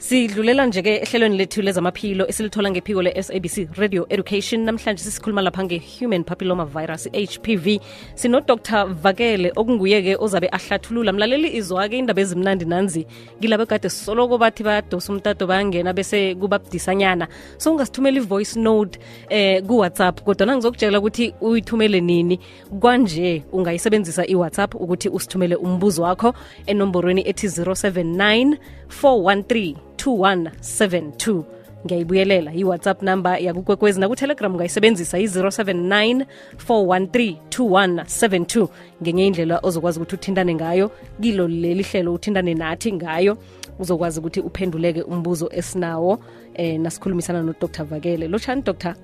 sidlulela nje-ke ehlelweni lethu lezamaphilo esilithola ngephiko le-sabc radio education. Namhlanje sisikhuluma lapha nge-human papilloma virus hpv sinodr vakele okunguye-ke ozabe ahlathulula. Mlaleli izwa-ke indaba ezimnandi nanzi? Kilabo kade soloko bathi badosa umtato bayangena bese kubabudisanyana so ungasithumela i-voice note eh ku-whatsapp kodwa ngizokutshela ukuthi uyithumele nini? Kwanje ungayisebenzisa i-whatsapp ukuthi usithumele umbuzo wakho enomborweni ethi 079 413 2172 ngiyayibuyelela i-whatsapp number yakukwekwezi nakutelegram ungayisebenzisa i-079 413 2172 ngenye indlela ozokwazi ukuthi uthintane ngayo kilo leli hlelo uthintane nathi ngayo uzokwazi ukuthi uphenduleke umbuzo esinawo eh nasikhulumisana nodr vakele. Lotshani dr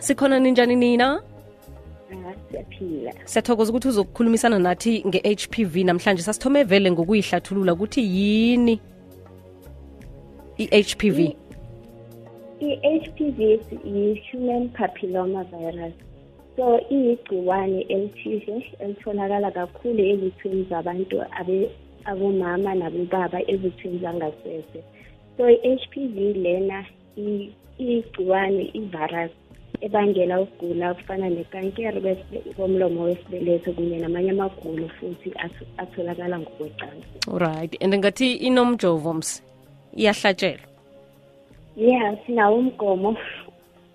sikhona ninjani nina siyaphila. Siyathokoza ukuthi uzokukhulumisana nathi nge-hpv namhlanje. Sasithome vele ngokuyihlathulula ukuthi yini i-hpv i-HPV yi-human papilloma virus. So iyigciwane elithize elitholakala kakhulu ezithweni zabantu abomama nabobaba ezithweni zangasese. So i-HPV lena iyigciwane i-virus. Ebangela ukugula kufana nekankere komlomo wesibeletho kunye namanye amagulo futhi ath- atholakala ngokwecansi. Right and ngathi inomjovo ms iyahlatshelwa yeah sinawo umgomo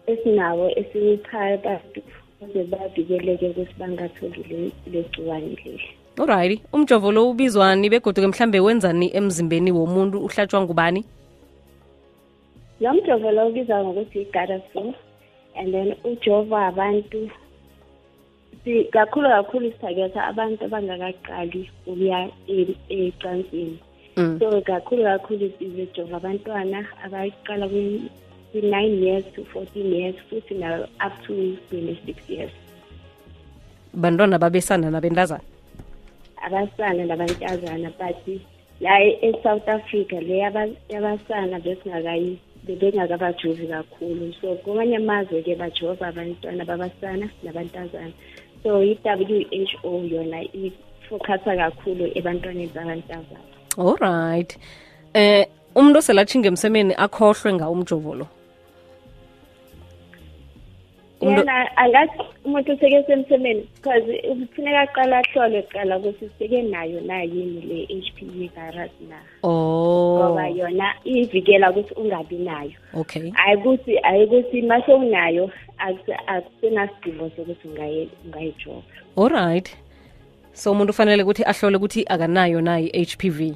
esinawo esiwupha abantu ukuze bavikeleke ukuthi bangatholi le- le gciwane leli. Alright umjovo lo ubizwani begoduke mhlambe wenzani emzimbeni womuntu uhlatshwa ngubani? Lo mjovo lo ubizwa ngokuthi i-gardasil and then ujova abantu si- kakhulu kakhulu sithagetha abantu abangakaqali ukuya e- ecansini mm. so kakhulu kakhulu sizojova abantwana abaqala kwi- kwi-nine years to fourteen years futhi na up to twenty-six years. Bantwana babesana nabentazana? Abasana nabantazana but la e-south africa le yaba- yabasana besingakayi bebengakabajovi kakhulu. So kwamanye amazwe-ke bajova abantwana babasana nabantazana. So i-w h o yona ifokhasa kakhulu ebantwaneni babantazana alright eh umuntu oselatshinga emsemeni akhohlwe ngawo umjovo lo yena angathi umuntu useke semsemeni because kufuneka aqala ahlole kuqala ukuthi seke nayo na yini le h p v virus na. Oh. ngoba yona ivikela ukuthi ungabi nayo. Okay. Ayikuthi ayikuthi mase unayo akuse- akusenasidingo sokuthi ungaye- ungayijova alright. So umuntu ufanele ukuthi ahlole ukuthi akanayo na i-hpv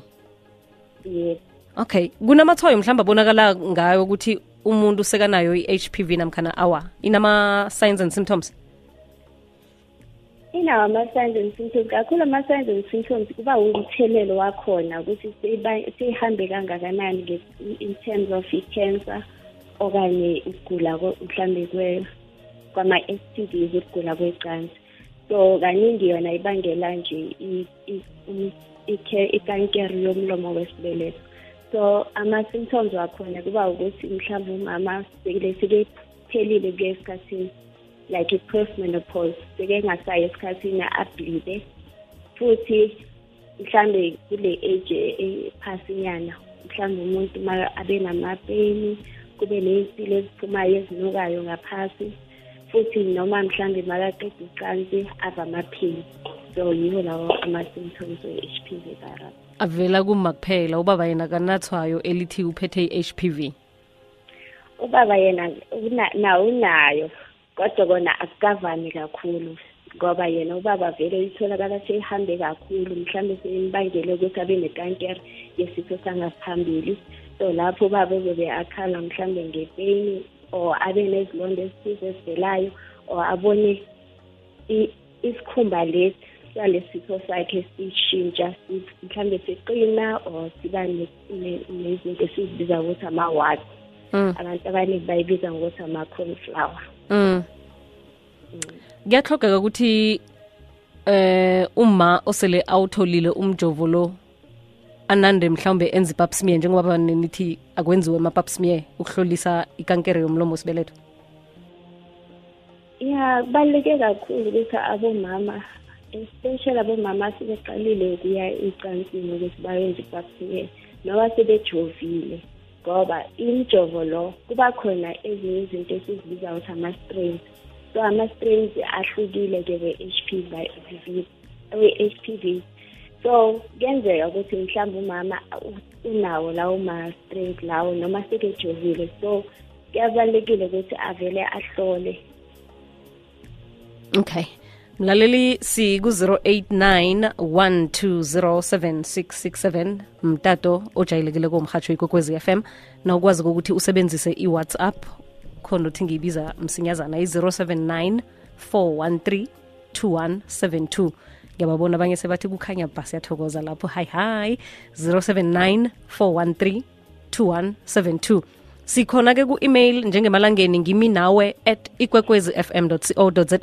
yebo okay. Kunamathoyo mhlawumbe abonakala ngayo ukuthi umuntu sekanayo i-hpv namkhana awa inama-signs and symptoms? Inawo ama-signs and symptoms. Kakhulu ama-signs and symptoms kuba umthelelo wakhona ukuthi seyiba- seyihambe kangakanani nge- in terms of i-cancer okanye ukugula ko- mhlambe kwe- kwama-s t ds ukugula kwecansi so kaningi yona ibangela nje i- i- um- ikhe- ikankere yomlomo wesibeletho so ama-symptoms wakhona kuba ukuthi mhlawumbe umama sekile sekephelile kuye esikhathini like i-postmenopause seke ngasayo esikhathini ablide futhi mhlambe kule age ephasinyana mhlambe umuntu ma abe namapeni kube ney'mpilo eziphumayo ezinukayo ngaphasi futhi noma mhlambe makaqeda ucansi ava amaphini. So yiwo lawo ama-symptoms we-h p v virus avela kuma kuphela ubaba yena kanathwayo elithi uphethe i-hpv ubaba yena nawo unayo kodwa kona akukavami kakhulu ngoba yena ubaba vele itholakala seyihambe kakhulu mhlawumbe seyimbangele ukuthi abe nekankere yesifo sangaphambili. So lapho ubaba uzobe akhala mhlawumbe ngepeni or abe nezilonda ezithize ezivelayo or abone isikhumba lesi salesifo sakhe sishintsha mhlawumbe siqina or siba ne- ne- nezinto esizibiza ukuthi ama-wats mm. abantu abaningi bayibiza ngokuthi ama-cornflower um kuyahlogeka ukuthi eh uma osele awutholile umjovo lo anande mhlawumbe enze ipap smear njengoba nithi akwenziwe ama-pap smear ukuhlolisa ikankere yomlomo wesibeletho ya kubaluleke kakhulu ukuthi abomama especially abomama sebeqalile ukuya ecansini ukuthi bayenze i-vaccine noba sebejovile ngoba imijovo lo kuba khona ezinye izinto esizibiza ukuthi ama-strains. So ama-strains ahlukile-ke we-h p we-h p v. So kuyenzeka ukuthi mhlawumbe umama unawo lawo ma-strains lawo noma sekejovile so kuyabalulekile ukuthi avele ahlole. Okay. Mlaleli siku-089 1207667 mtato ojayelekile komhatsho ikwekwezi FM na ukwazi ukuthi usebenzise i-whatsapp khona uthi ngiyibiza msinyazana i-079 413 2172 ngiyababona abanye sebathi kukhanya bhasi yathokoza lapho. Hi hi. 079 413 2172 sikhona-ke ku-email njengemalangeni ngimi nawe at ikwekwezi fm co za.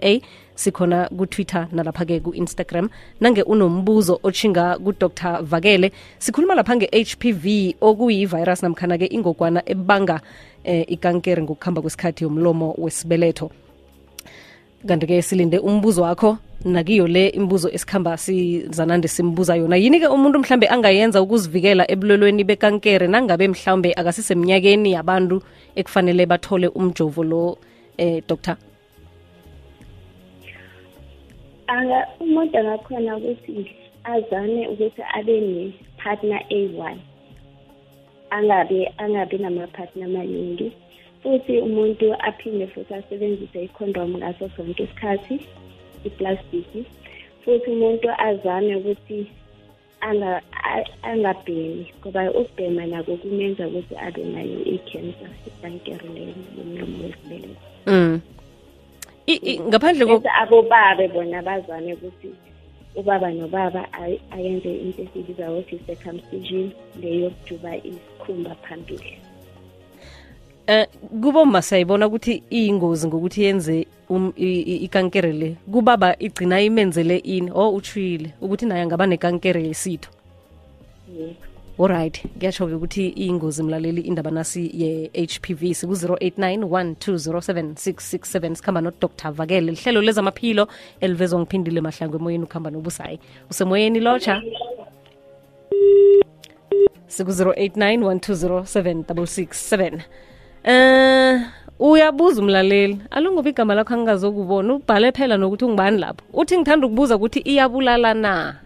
Sikhona ku-twitter nalapha-ke ku-instagram. Nange unombuzo otshinga kudr. Vakele sikhuluma lapha nge-hpv okuyi-virus namkhana-ke ingogwana ebanga eh, ikankere ngokuhamba kwesikhathi yomlomo wesibeletho. Kanti-ke silinde umbuzo wakho nakiyo le imibuzo esikhamba sizanande simbuza yona. Yini-ke umuntu mhlambe angayenza ukuzivikela ebulwelweni bekankere nangabe mhlawumbe akasisemnyakeni yabantu ekufanele bathole umjovo lo eh doctor? Anga umuntu angakhona ukuthi azame ukuthi abe ne-partner a1 angabe angabi nama-partner amaningi futhi umuntu aphinde futhi asebenzise ikhondom ngaso sonke isikhathi. Iplastiki futhi umuntu azame ukuthi angabhemi ngoba ukubhema nako kumenza ukuthi abe nayo i-cancer ikankere leyo yomlomo wesibeletho mm. ngaphandle bese abobabe bona bazame ukuthi ubaba nobaba ayenze into esiyibiza ukuthi i-circumcision leyo yokujuba isikhumba phambili eh kuboma sayibona ukuthi iyingozi ngokuthi yenze um, ikankere le. Kubaba igcina imenzele ini? Oh uthwile ukuthi naye angaba nekankere yesitho. Alright kuyatsho-ke ukuthi iyingozi mlaleli indaba nasi ye-hpv siku-089 1207667 sikhamba nodr vakele. Lihlelo lezamaphilo elivezwa ngiphindile mahlango emoyeni ukuhamba nobusayi. Usemoyeni lotsha? siku-089 1207667 eh uyabuza umlaleli. Alungoba igama lakho angingazokubona ubhale phela nokuthi ungibani lapho. Uthi ngithanda ukubuza ukuthi iyabulala na?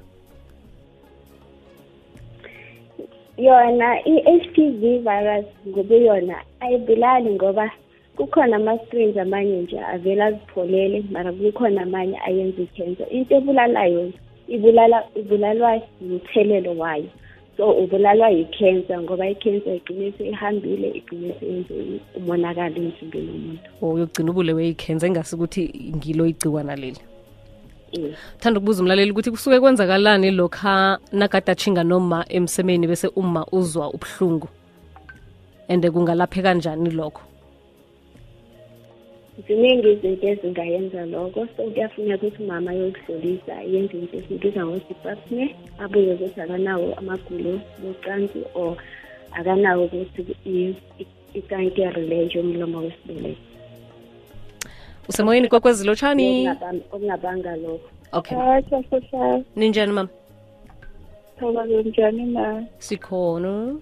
Yona i-HPV virus ngobuyona ayibulali ngoba kukhona ama-strains amanye nje avele azipholele mara kukhona amanye ayenza i-cancer into ebulalayo ibulala ibulalwa umthelelo wayo. So ubulalwa yi-cancer ngoba i-cancer igcine seyihambile igcine seyenze umonakalo emzimbeni womuntu. Uyogcina ubulewe yi-cancer ingasi ukuthi ngilo igciwana leli? Thanda ukubuza umlaleli ukuthi kusuke kwenzakalani lokha atshinga noma emsemeni bese uma uzwa ubuhlungu? And kungalaphe kanjani lokho ziningi izinto ezingayenza lokho. So kuyafuneka ukuthi umama yokudlulisa yenze into esibiza ngokuthi ipapne abuye ukuthi akanawo amagulo bocansi or akanawo ukuthi ikankere leyo umlomo wesibeleko usemoyeni kokwezilotshani? Okungabanga lokho. Okay ninjani mama njani na sikhona.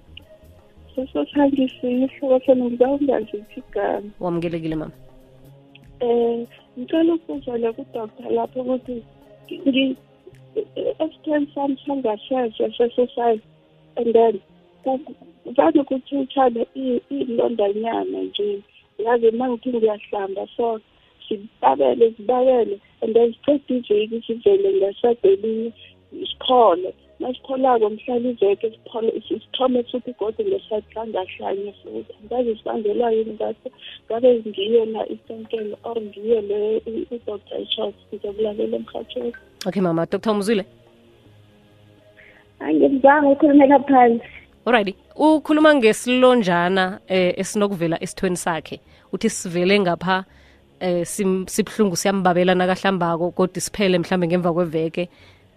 Sesothangisile ihlobo senu ngizawungaziphi igama? Wamukelekile mama um ngicela ukubuza le kudoktor lapho ukuthi esithen sami sangasheshe sesesize and then vane kuthutshane iy'londanyana nje. Yazi uma ngithi ngiyahlamba so zibabele zibabele and then siqeda iveki sivele ngesadelinye siphole masipholako mhlala iveke sithome futhi gode ngesathi sangahlanye futhi. Angazi sibangelwa yini ngakho ngabe ngiyo na ikankelo or ngiyo le udoctor ishot ngizokulalela emhatshweni okay mama. Dr umzwile angimzanga ukhulumela phansi alrighty ukhuluma ngesilonjana eh, esinokuvela esithweni sakhe. Uthi sivele ngapha eh, sibhlungu siyambabela nakahlambako kodwa siphele mhlambe ngemva kweveke.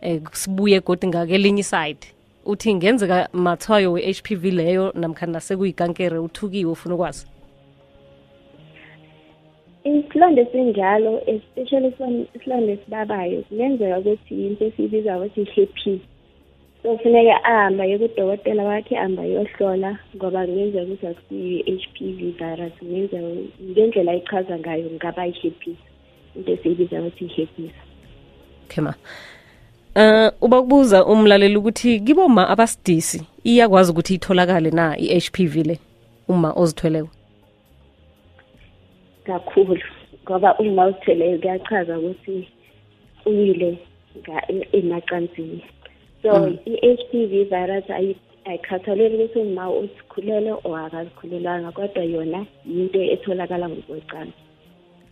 Eh, sibuye godi ngakelinye iside. Uthi ngenzeka mathwayo we-hpv leyo namkhana sekuyikankere uthukiwe ufuna ukwazi? Isilonda esinjalo especially isilonda esibabayo kungenzeka ukuthi into esiyibiza ukuthi i-herpes so kufuneka ahamba ye kudokotela wakhe ahamba yohlola ngoba kungenzeka ukuthi akusiyo-h p v virus kungenzeka ngendlela ichaza ngayo ngaba i-herpes into esiyibiza ukuthi i-herpes okay ma. Uh uba kubuza umlaleli ukuthi kiboma abasidisi iyakwazi ukuthi itholakale na i-HPV le uma ozithweleko kakhulu ngoba uma uzithweleyo kuyachaza ukuthi uyile emacansini. So mm. i-HPV virus ayikhathaleli ukuthi uma uzikhulele or akazikhulelanga kodwa yona yinto etholakala ngokwecansi.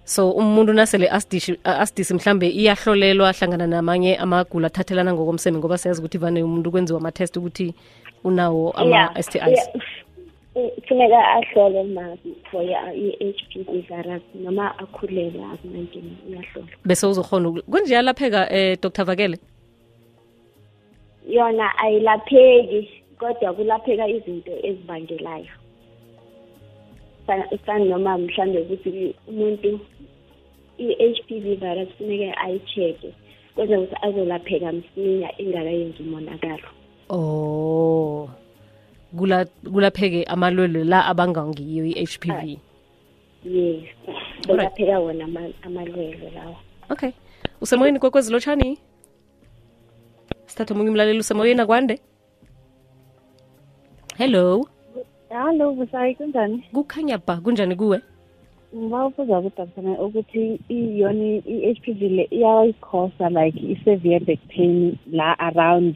So umuntu nasele asidisi mhlambe iyahlolelwa hlangana namanye amagula athathelana ngokomseme ngoba siyazi ukuthi vane umuntu kwenziwa ama-test ukuthi unawo ama-STIs kufuneka ahlole ma for i-h p v virus noma akhulele akunankinga uyahlolwa. Bese uzokhona kunje yalapheka um dr vakele? Yona ayilapheki kodwa kulapheka izinto ezibangelayo. Fana noma mhlambe ukuthi umuntu i-HPV virus funeke ayi-check-e kwenza ukuthi azolapheka msinya ingakayenzi umonakalo oh kula kulapheke amalwelwe la abangangiyo i-h p v yes kulapheka wona amalwelwe lawo okay. Usemoyeni kokwezi lotshani? Sithathe omunye umlaleli usemoyeni akwande. Hello? Hallo busayi kunjani? Kukhanya ba kunjani kuwe ngibawubuza kudokotela ukuthi iyona i-h p v le iyayikhosa like i-severe back pain la around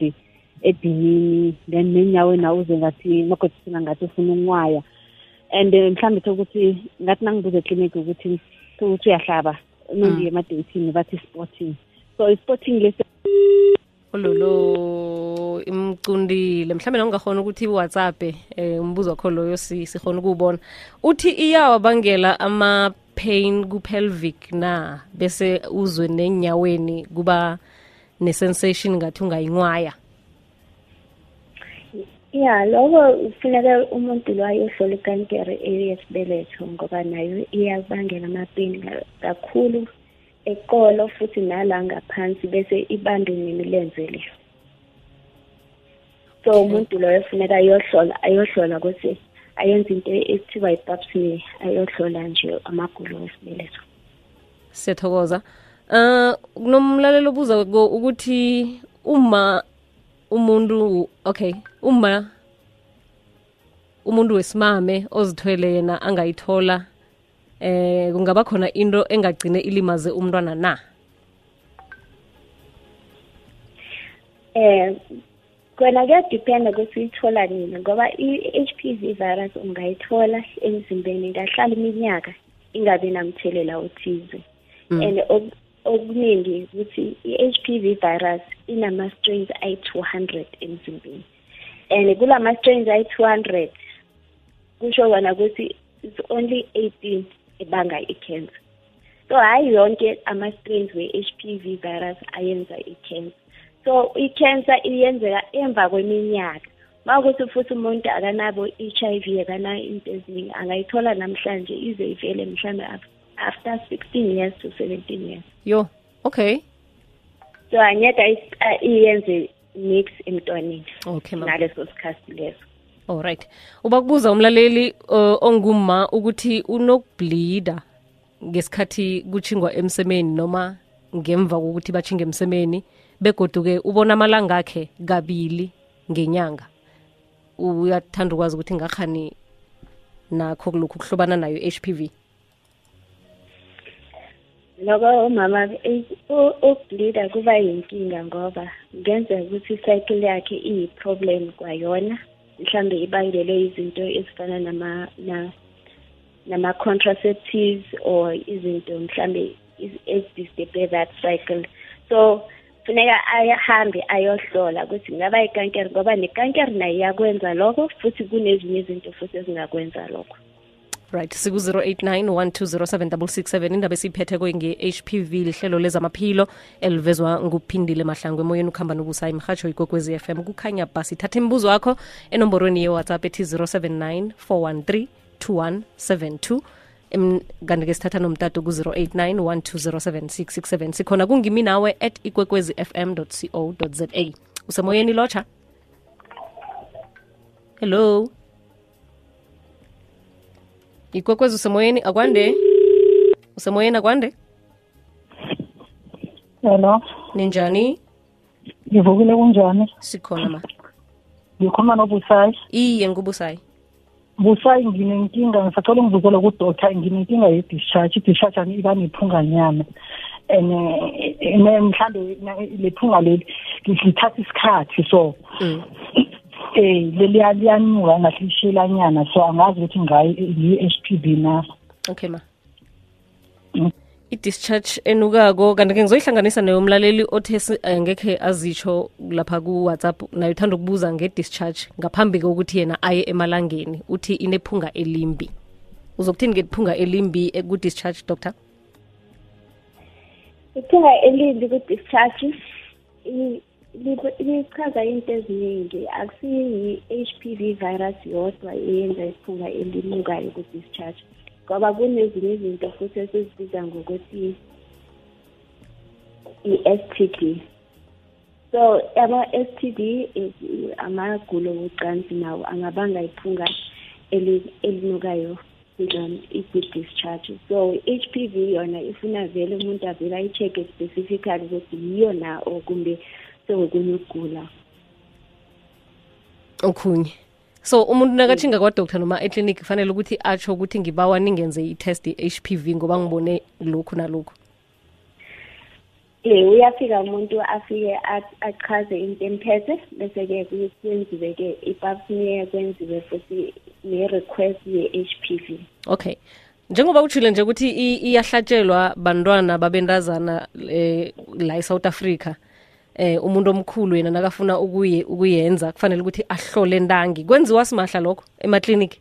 edinini then nenyaweni awuze ngathi magodisina ngathi ufuna unwaya and mhlawumbe thokuthi ngathi nangibuza ekliniki ukuthi ukuthi uyahlaba nondi emadeyithini bathi sporting. So i-sporting lesi ololo imcundile. Mhlawumbe nongakhona ukuthi iwhatsapp eh umbuzo wakho loyo sikhona ukuwubona. Uthi iyawabangela ama-pain ku-pelvic na? Bese uzwe nenyaweni kuba ne-sensation ngathi ungayinwaya ya lokho kufuneka umuntu lo ayohlola ikankere eyesibeletho ngoba nayo iyabangela amapeni kakhulu. Eqolo futhi nala ngaphansi bese ibambe nemilenze le. So umuntu loyo kufuneka ayohlola ayohlola ukuthi ayenze into ekuthiwa yi-pap smear ayohlola nje amagulo wesibeletho siyathokoza. Uh kunomlalelo obuza ukuthi uma umuntu okay uma umuntu wesimame ozithwele yena angayithola eh kungaba khona into engagcine ilimaze umntwana na? Eh kona kuyadiphenda ukuthi uyithola nini ngoba i-HPV virus ungayithola emzimbeni ingahlala iminyaka ingabi namthelela othize. And okuningi ukuthi i-HPV virus inama-strains ayi-two hundred emzimbeni. And kulama-strains ayi-two hundred kusho kona ukuthi it's only eighteen ebanga i-cancer. So hayi yonke ama-strains we-HPV virus ayenza i-cancer. So i-cancer iyenzeka emva kweminyaka. Makuthi futhi umuntu akanabo i-HIV akanayo into eziningi angayithola namhlanje ize ivele mhlawumbe after 16 years to 17 years. Yo okay. So anyeka iyenze mix emntwaneni okay naleso sikhathi leso alright uba kubuza umlaleli uh, onguma ukuthi unokubleeda ngesikhathi kuchingwa emsemeni noma ngemva kokuthi bachinge emsemeni begoduke ubona amalanga akhe kabili ngenyanga. Uyathanda ukwazi ukuthi ngakhani nakho lokhu kuhlobana nayo HPV loko umama ukubleeda kuba yinkinga ngoba kungenzeka ukuthi icycle yakhe iyi-problem kwayona. Mhlambe ibangelwe izinto ezifana nama na nama-contraceptives or izinto mhlambe ezidisturbe that cycle. So funeka ahambe ayohlola ukuthi ngaba ikankere ngoba nekankere nayo iyakwenza lokho futhi kunezinye izinto futhi ezingakwenza lokho. Right. Siku-089 1207667 indaba esiyiphethekwe nge-hpv lihlelo lezamaphilo elivezwa nguphindile mahlango emoyeni ukuhamba nobusa imhatsho ikwekwezi FM kukhanya basi thatha imibuzo wakho enomborweni ye-whatsapp ethi 079 413 2172 Em, kanti-ke sithatha nomtato ku-089 1207667 sikhona kungimi nawe at ikwekwezi fm co za usemoyeni lotsha. Hello ikwekwezi usemoyeni akwande usemoyeni akwande Hello, ninjani ngivukile kunjani? sikhona ma Ngikhuluma noBusayi. iye ngubusayi Busayi nginenkinga ngisathola ngivukela ku-doctor nginenkinga ye-discharge. I-discharge yami iba nephunganyana. And eh, mhlambe lephunga leli lithatha isikhathi so mm. Eh leliya liyanuka ngathi lishelanyana so angazi ukuthi ngayi-h p b na. okay ma Mm. i-discharge enukako kanti-ke ngizoyihlanganisa nayo umlaleli othe ngekhe angekhe azitsho lapha ku-whatsapp nayo uthanda ukubuza nge-discharge ngaphambi kokuthi yena aye emalangeni uthi inephunga elimbi uzokuthini ngephunga elimbi eh, ku-discharge doctor iphunga elimbi ku-discharge lichaza into eziningi. Akusiyi-h p v virus yodwa eyenza iphunga elimukayo ku-discharge ngoba kunezinye izinto futhi esizibiza ngokuthi i-s t d. So ama-s t d is- amagulo wocansi nawo angabanga iphunga eli- elinukayo i-discharge. So i-HPV yona ifuna vele umuntu avele ayi-check-e specifically ukuthi yiyo na or kumbe sekukunye ukugula. Okhunye. So umuntu nakathinga kwadoctor noma eklinik kufanele ukuthi atsho ukuthi ngibawa ningenze i-test i-hpv ngoba ngibone lokhu nalokhu? Um uyafika umuntu afike a- achaze into emphethe bese-ke kwenziwe-ke i-pap smear kwenziwe futhi ne-request ye-h p v. Okay. Njengoba utshile nje ukuthi i- iyahlatshelwa bantwana babentazana eh, la e-south africa eh umuntu omkhulu yena nakafuna ukuye ukuyenza kufanele ukuthi ahlole ntangi. Kwenziwa simahla lokho emakliniki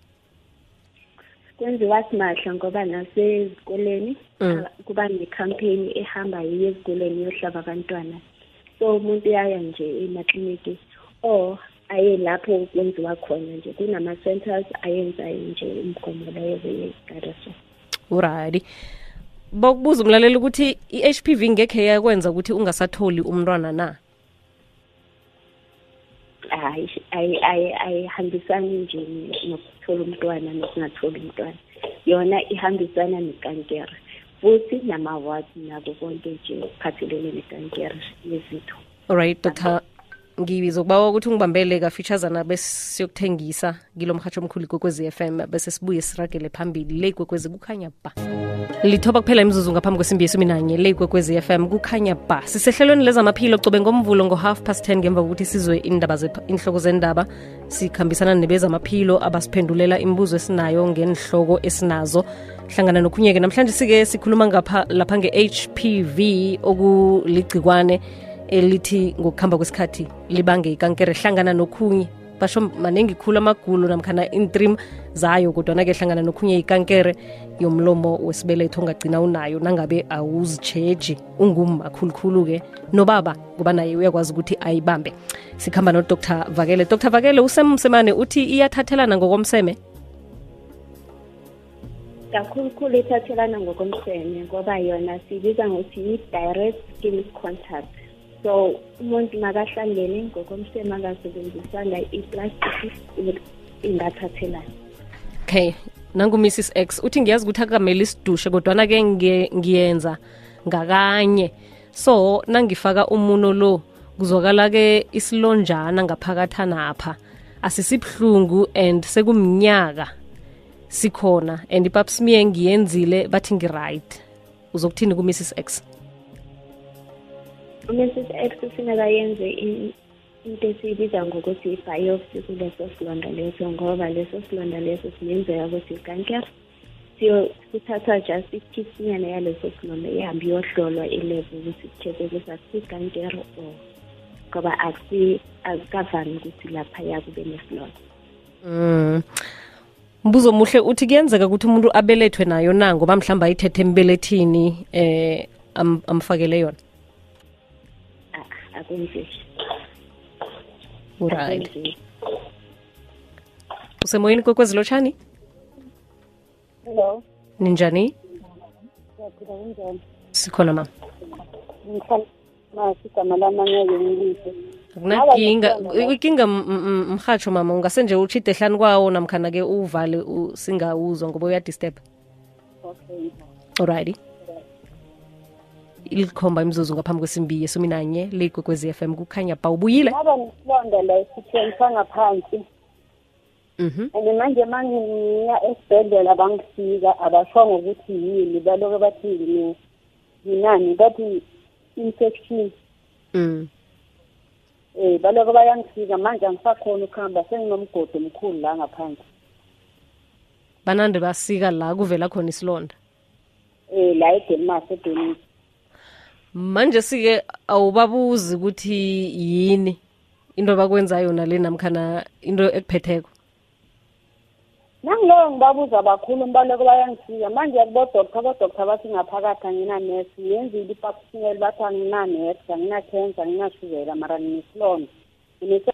kwenziwa simahla ngoba nasezikoleni Mm. ah, kuba ne-campaign ehamba yiyo ezikoleni yohlaba abantwana. So umuntu uyaya nje emakliniki or aye lapho kwenziwa khona nje kunama-centers ayenzayo nje umgomo leyo wegaraso uradi bokubuza umlaleli ukuthi i-hpv ngekhe yakwenza ukuthi ungasatholi umntwana na? Hayi ayi- ayi- ayihambisani nje nokuthola umntwana nokungatholi umntwana. Yona ihambisana nekankere futhi namawadi nabo nako konke nje okuphathelene nekankere yezitho alright dr ngizokubawa ukuthi ungibambele kafeaturesana besiyokuthengisa kilo mhatsho omkhulu ikwekwezi FM bese sibuye siragele phambili. Le ikwekwezi kukhanya ba. Lithoba kuphela imzuzu ngaphambi kwesimbi yesumi nanye le ikwekwezi FM kukhanya ba. Sisehlelweni lezamaphilo cobe ngomvulo ngo-half past 10 ngemva kokuthi sizwe indaba inhloko zendaba. Sikhambisana nebezamaphilo abasiphendulela imibuzo esinayo ngenhloko esinazo. Hlangana nokhunye-ke namhlanje sike sikhuluma lapha nge-hpv okuligcikwane elithi ngokuhamba kwesikhathi libange ikankere hlangana nokhunye. Basho maningi khulu amagulo namkhana intrim zayo kodwana-ke hlangana nokhunye ikankere yomlomo wesibeletho ongagcina unayo nangabe awuzitsheji ungumma khulukhulu-ke. Nobaba ngoba naye uyakwazi ukuthi ayibambe. Sikhamba nodr vakele. Dr vakele usemsemane uthi iyathathelana ngokomseme? Kakhulukhulu ithathelana ngokomseme ngoba yona siyibiza ngokuthi i-direct skin contact so umuntu makahlangene ngokomseme angasebenzisanga iplastiki ingathathelana. Okay nangu-mrs x uthi ngiyazi ukuthi akamele isidushe kodwana-ke ngiye- ngiyenza ngakanye. So nangifaka umuno lo kuzwakala-ke isilonjana ngaphakathanapha asisibuhlungu and sekumnyaka sikhona. And ipap smear ngiyenzile bathi ngi-right. Uzokuthini ku-mrs x? Umrs x singakayenze in- into esiyibiza ngokuthi i-biopsy kuleso silonda leso ngoba leso silonda leso singenzeka ukuthi ikankere siyo kuthathwa just ikhisnyana yaleso silonda ihambe iyohlolwa ilevel ukuthi kucheck ukuthi akusikankere or ngoba akukavami ukuthi laphaya kube nesilonda. Mm. mbuzo muhle uthi kuyenzeka ukuthi umuntu abelethwe nayo na? Ngoba mhlawumbe ayithethe embelethini eh amfakele yona akwenzeki right usemoyeni kwekwezi lotshani hello. Ninjani sikhona mama masigama akunakinga ikinga mhatsho mama ungase nje utshide hlani kwawo namkhana-ke uvale singawuzwa ngoba uyadisturb. Okay. alrighty. Ilikhomba imzuzu ngaphambi kwesimbi yesumi nanye leyigwekwezi FM kukhanya ba ubuyile Ngaba nesilonda la esithweni sangaphansi. mhm. And manje mangiya esibhedlela bangifika abashongo ukuthi yini baloke bathi ngine yinani bathi infection. Mm. Eh baloke bayangifika manje angisakhona ukuhamba senginomgodi omkhulu la ngaphansi banande basika la kuvela khona isilonda? Eh la eDenmark eDenmark. Manje sike awubabuzi ukuthi yini into bakwenzayo nale namkhana into ekuphetheko. Nangiloyo ngibabuza bakhulu baloko bayangifika manje bodokta bodokta bathi ngaphakathi anginanesi ngiyenzile ipapsmel bathi anginanesi anginakensa anginashukela mara nginesilonda. Ngine-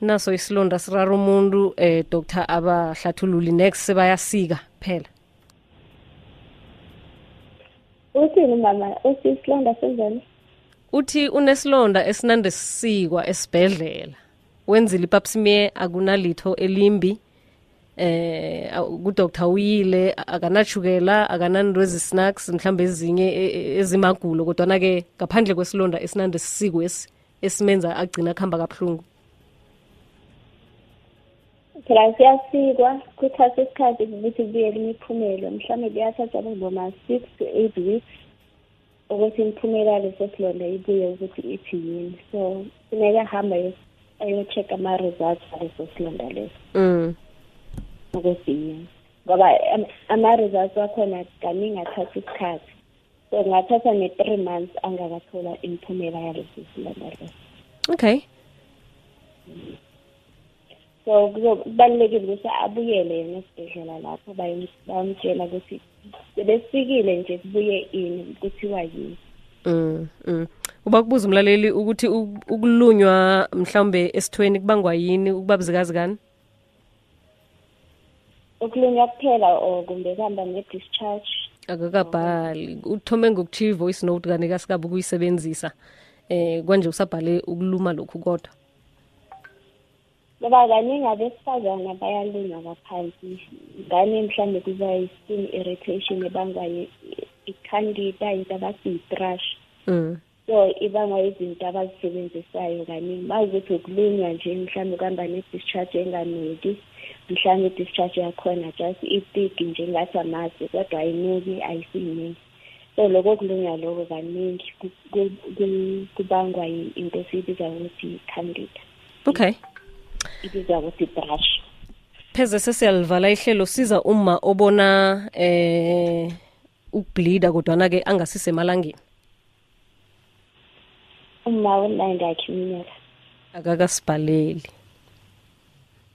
naso isilonda sirara umuntu eh dr abahlathululi next sebayasika phela. Uthini mama uthi isilonda senzani uthi unesilonda esinande sisikwa esibhedlela. Wenzile ipapsmear akunalitho elimbi. Eh aw- kudoktor uyile akanashukela akananto ezisnacks mhlawumbe ezinye e- e- ezimagulo kodwana-ke ngaphandle kwesilonda esinande sisiko esi esimenza agcina akuhamba kabuhlungu. Phela siyasikwa kuthatha isikhathi ukuthi kubuyele imiphumelo mhlawumbe kuyathatha ngoma-six to eight weeks ukuthi imiphumela yaleso silonda ibuye ukuthi ithi yini so funeka ahambe ayo-check ama-results aleso silonda leso mm. ukuthi yini ngoba am- ama-results wakhona kaningi athatha isikhathi so kungathatha ne-three months angakathola imiphumela yaleso silonda leso okay so kubalulekile ukuthi abuyele yena esibhedlela lapho bayomtshela ukuthi sebesikile nje kubuye ini kuthiwa yini. Mm. mm. uba kubuza umlaleli ukuthi ukulunywa mhlawumbe esithweni kubangwa yini ukuba buzikazikani ukulunywa kuphela or kumbe kuhamba ne-discharge akakabhali. Uthome ngokuthiya i-voice note kanti kasikabi ukuyisebenzisa eh kwanje usabhale ukuluma lokhu kodwa. Ngoba kaningi abesifazana bayalunywa ngaphansi. Ngane mhlawumbe kuba i-skin irritation ebangwa yi- i-candida into abathi yi-thrush mm. so ibangwa izinto abazisebenzisayo kaningi. Bakuthi ukulunywa nje mhlawumbe kuhamba ne-discharge enganeki mhlawumbe i-discharge yakhona just itiki nje ngathi amanzi kodwa ayinuki ayisiningi so loko kulunywa loko kaningi ku- ku- ku- kubangwa yi- into esiyibiza ukuthi i-candida. Okay. Ibizwa ukuthi i-brush pheze sesiyalivala ihlelo siza uma obona eh ukubleeda kodwana-ke angasisemalangeni uma unayingakhi iminyaka akakasibhaleli.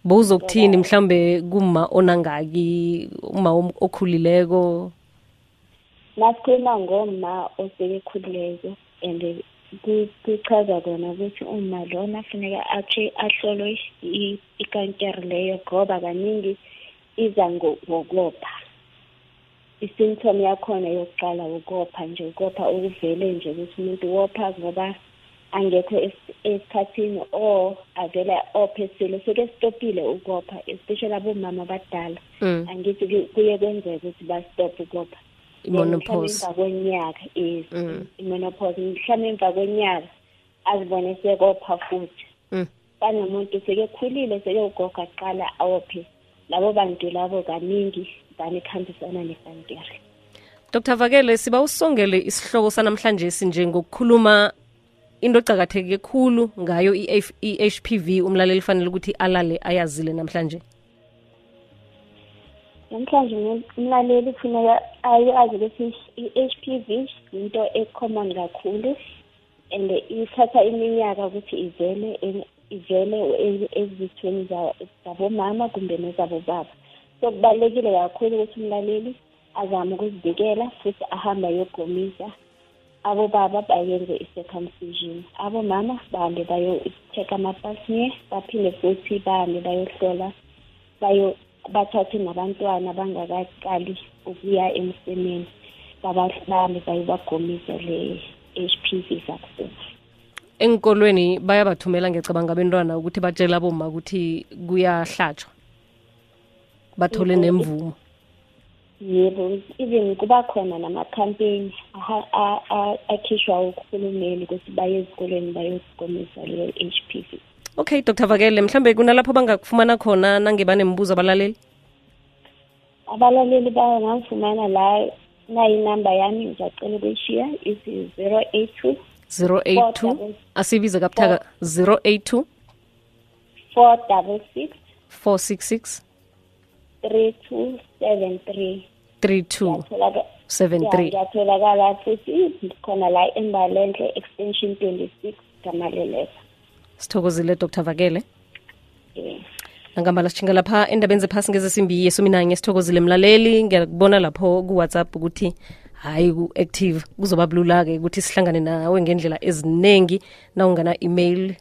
Bowuzokuthini mhlawumbe kuma onangaki uma om- okhulileko? Masikhuluma ngoma osekekhululeko and ku- kuchaza kona ukuthi uma lona funeka ache ahlolwe i- ikankere leyo ngoba kaningi iza ngo- ngokopha. I-symptom yakhona yokuqala ukopha nje ukopha okuvele nje ukuthi umuntu wopha ngoba angekho es- esikhathini or avele ophe silo seke stopile ukopha especially abomama abadala. Mm. angithi ku- kuye kwenzeka ukuthi bastop ukopha. Then i-monopause emva kwenyaka is Mm. i-menopause mhlawumbe emva kwenyaka azibone sekopha futhi. Mm. kanomuntu sekekhulile sekewugoga kuqala awophe. Labo bantu labo kaningi vane kuhambisana nekankere dr vakele siba usongele isihloko sanamhlanje sinje ngokukhuluma into ecakatheke khulu ngayo i-hpv umlaleli fanele ukuthi alale ayazile namhlanje. Namhlanje umuntu- umlaleli kufuneka ayazi ukuthi i-HPV into ecommon kakhulu and ithatha iminyaka ukuthi ivele en- ivele e- ezithweni za- zabomama kumbe nezabobaba so kubalulekile kakhulu ukuthi umlaleli azame ukuzivikela futhi ahambe ayogomisa abobaba bayenze i-circumcision. Abomama bahambe bayo-check ama-pap smear baphinde futhi bahambe bayohlola bayo bathathe nabantwana bangakaqali ukuya emsemeni babahlale bayibagomise le-HPV vaccine. Enkolweni bayabathumela ngecabanga abentwana ukuthi batshela boma ukuthi kuyahlatshwa bathole nemvumo. Yebo even kuba khona a- akhishwa uhulumeni ukuthi baye ezikolweni bayozigomisa leyo HPV okay dr. Vakele mhlambe kunalapho bangakufumana khona nange banembuzo abalaleli? Abalaleli bangangifumana la nayinamba yami ngizacela ukuyishiya isi zero eight two 082 asibize kabuthaka 082 four double six. 466 three two seven three. 3273 ngiyatholakala futhi khona la embalenhle extension twenty six gamaleleza sithokozile dr. Vakele. Um nangambala lapha endabeni zephasi ngezesimbi yesumi nanye sithokozile mlaleli. Ngiyakubona lapho kuwhatsapp ukuthi hayi ku-active. Kuzoba bulula-ke ukuthi sihlangane nawe ngendlela eziningi na ungana-email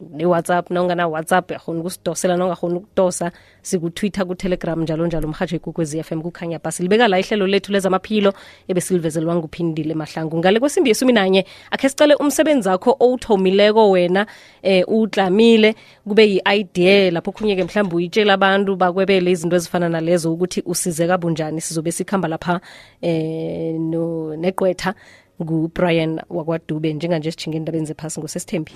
ne-whatsapp na ungana-whatsapp yakhona ukusidosela na ungakhona ukudosa sikutwitter kutelegram njalo njalo umhatsho ikukwezi FM kukhanya bhasi libeka la ihlelo lethu lezamaphilo ebesilivezelwa nguphindile mahlangu. Ngale kwesimbi yesumi nanye akhe sicale umsebenzi wakho owuthomileko wena eh utlamile kube yi-idea lapho khunye-ke mhlawumbe uyitshela abantu bakwebele izinto ezifana nalezo ukuthi usize bunjani sizobe sikhamba lapha eh no negqwetha ngubrian wakwadube njenganje sijhinge endabeni zephasi ngosesithembi